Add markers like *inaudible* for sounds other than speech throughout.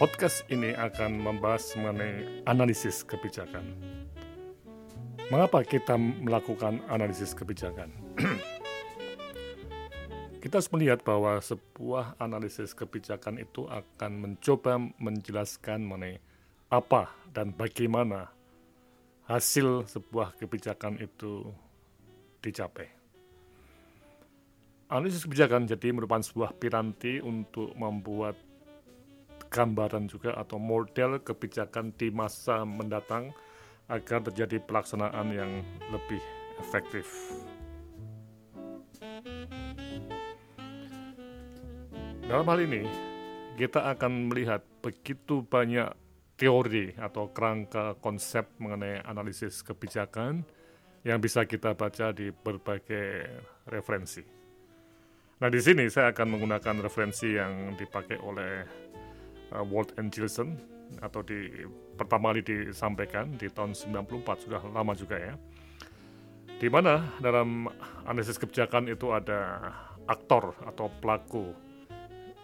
Podcast ini akan membahas mengenai analisis kebijakan. Mengapa kita melakukan analisis kebijakan? *clears throat* kita harus melihat bahwa sebuah analisis kebijakan itu akan mencoba menjelaskan mengenai apa dan bagaimana hasil sebuah kebijakan itu dicapai. Analisis kebijakan jadi merupakan sebuah piranti untuk membuat gambaran juga atau model kebijakan di masa mendatang agar terjadi pelaksanaan yang lebih efektif. Dalam hal ini, kita akan melihat begitu banyak teori atau kerangka konsep mengenai analisis kebijakan yang bisa kita baca di berbagai referensi. Nah, di sini saya akan menggunakan referensi yang dipakai oleh uh, Walt and Gilson atau di pertama kali disampaikan di tahun 94 sudah lama juga ya. Di mana dalam analisis kebijakan itu ada aktor atau pelaku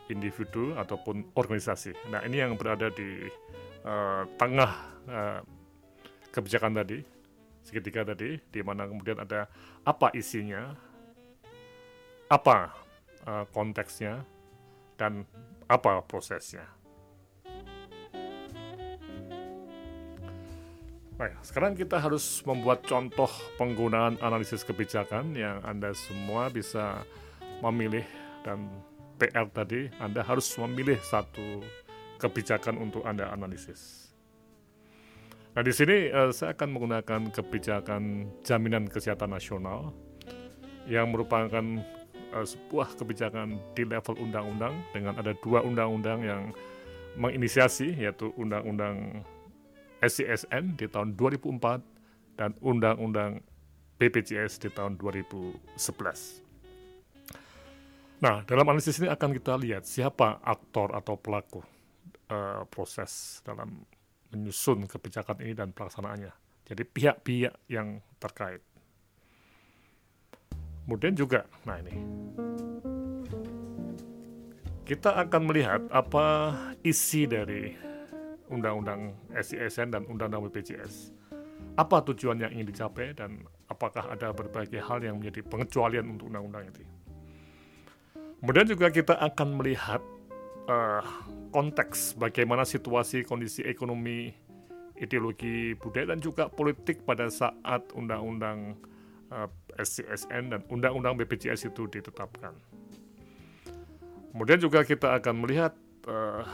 individu ataupun organisasi. Nah, ini yang berada di uh, tengah uh, kebijakan tadi, segitiga tadi, di mana kemudian ada apa isinya, apa uh, konteksnya, dan apa prosesnya. Baik, sekarang kita harus membuat contoh penggunaan analisis kebijakan yang Anda semua bisa memilih dan PR tadi, Anda harus memilih satu kebijakan untuk Anda analisis. Nah, di sini uh, saya akan menggunakan kebijakan jaminan kesehatan nasional yang merupakan uh, sebuah kebijakan di level undang-undang dengan ada dua undang-undang yang menginisiasi yaitu Undang-Undang SCSN di tahun 2004 dan Undang-Undang BPJS di tahun 2011. Nah, dalam analisis ini akan kita lihat siapa aktor atau pelaku uh, proses dalam menyusun kebijakan ini dan pelaksanaannya. Jadi pihak-pihak yang terkait. Kemudian juga, nah ini, kita akan melihat apa isi dari Undang-Undang SISN dan Undang-Undang BPJS. Apa tujuan yang ingin dicapai dan apakah ada berbagai hal yang menjadi pengecualian untuk undang-undang ini. Kemudian juga kita akan melihat uh, konteks bagaimana situasi kondisi ekonomi, ideologi budaya dan juga politik pada saat undang-undang uh, eh, SCSN dan undang-undang BPJS itu ditetapkan. Kemudian juga kita akan melihat uh,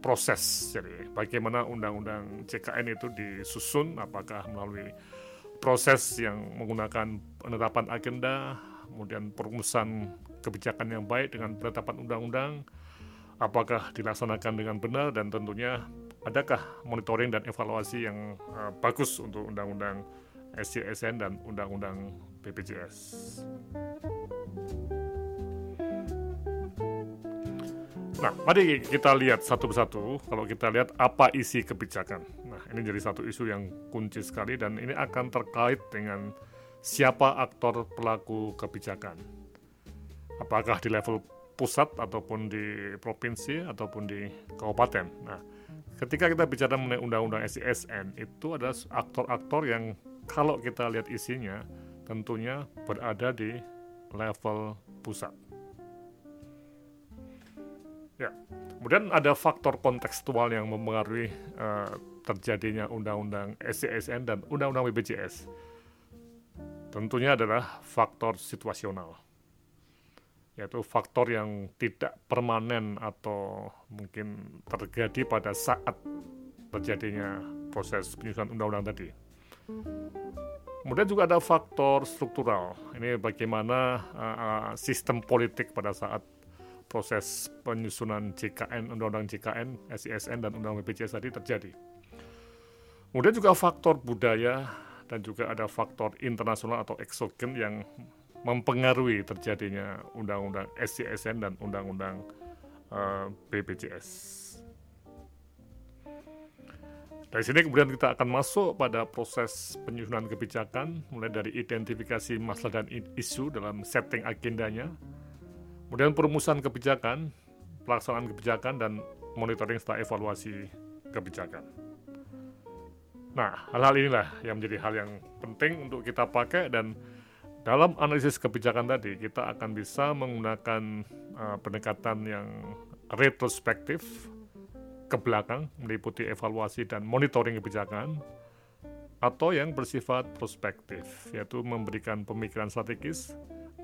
proses, jadi bagaimana undang-undang CKN itu disusun, apakah melalui proses yang menggunakan penetapan agenda, kemudian perumusan kebijakan yang baik dengan penetapan undang-undang, apakah dilaksanakan dengan benar? Dan tentunya adakah monitoring dan evaluasi yang uh, bagus untuk undang-undang SCSN dan undang-undang BPJS. Nah, mari kita lihat satu persatu. Kalau kita lihat apa isi kebijakan. Nah, ini jadi satu isu yang kunci sekali dan ini akan terkait dengan siapa aktor pelaku kebijakan apakah di level pusat ataupun di provinsi ataupun di kabupaten. Nah, ketika kita bicara mengenai undang-undang SISN itu ada aktor-aktor yang kalau kita lihat isinya tentunya berada di level pusat. Ya, kemudian ada faktor kontekstual yang mempengaruhi uh, terjadinya undang-undang SISN dan undang-undang BPJS. Tentunya adalah faktor situasional yaitu faktor yang tidak permanen atau mungkin terjadi pada saat terjadinya proses penyusunan undang-undang tadi. Kemudian juga ada faktor struktural. Ini bagaimana uh, sistem politik pada saat proses penyusunan JKN, Undang-Undang JKN, SISN, dan Undang-Undang BPJS tadi terjadi. Kemudian juga faktor budaya dan juga ada faktor internasional atau eksogen yang mempengaruhi terjadinya undang-undang SCSN dan undang-undang uh, eh, BPJS. Dari sini kemudian kita akan masuk pada proses penyusunan kebijakan, mulai dari identifikasi masalah dan isu dalam setting agendanya, kemudian perumusan kebijakan, pelaksanaan kebijakan, dan monitoring serta evaluasi kebijakan. Nah, hal-hal inilah yang menjadi hal yang penting untuk kita pakai dan dalam analisis kebijakan tadi kita akan bisa menggunakan uh, pendekatan yang retrospektif ke belakang meliputi evaluasi dan monitoring kebijakan atau yang bersifat prospektif yaitu memberikan pemikiran strategis,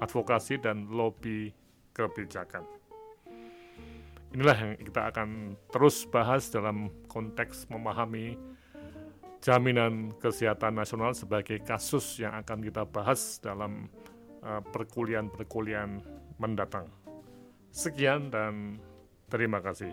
advokasi dan lobby kebijakan. Inilah yang kita akan terus bahas dalam konteks memahami jaminan kesehatan nasional sebagai kasus yang akan kita bahas dalam uh, perkuliahan-perkuliahan mendatang. Sekian dan terima kasih.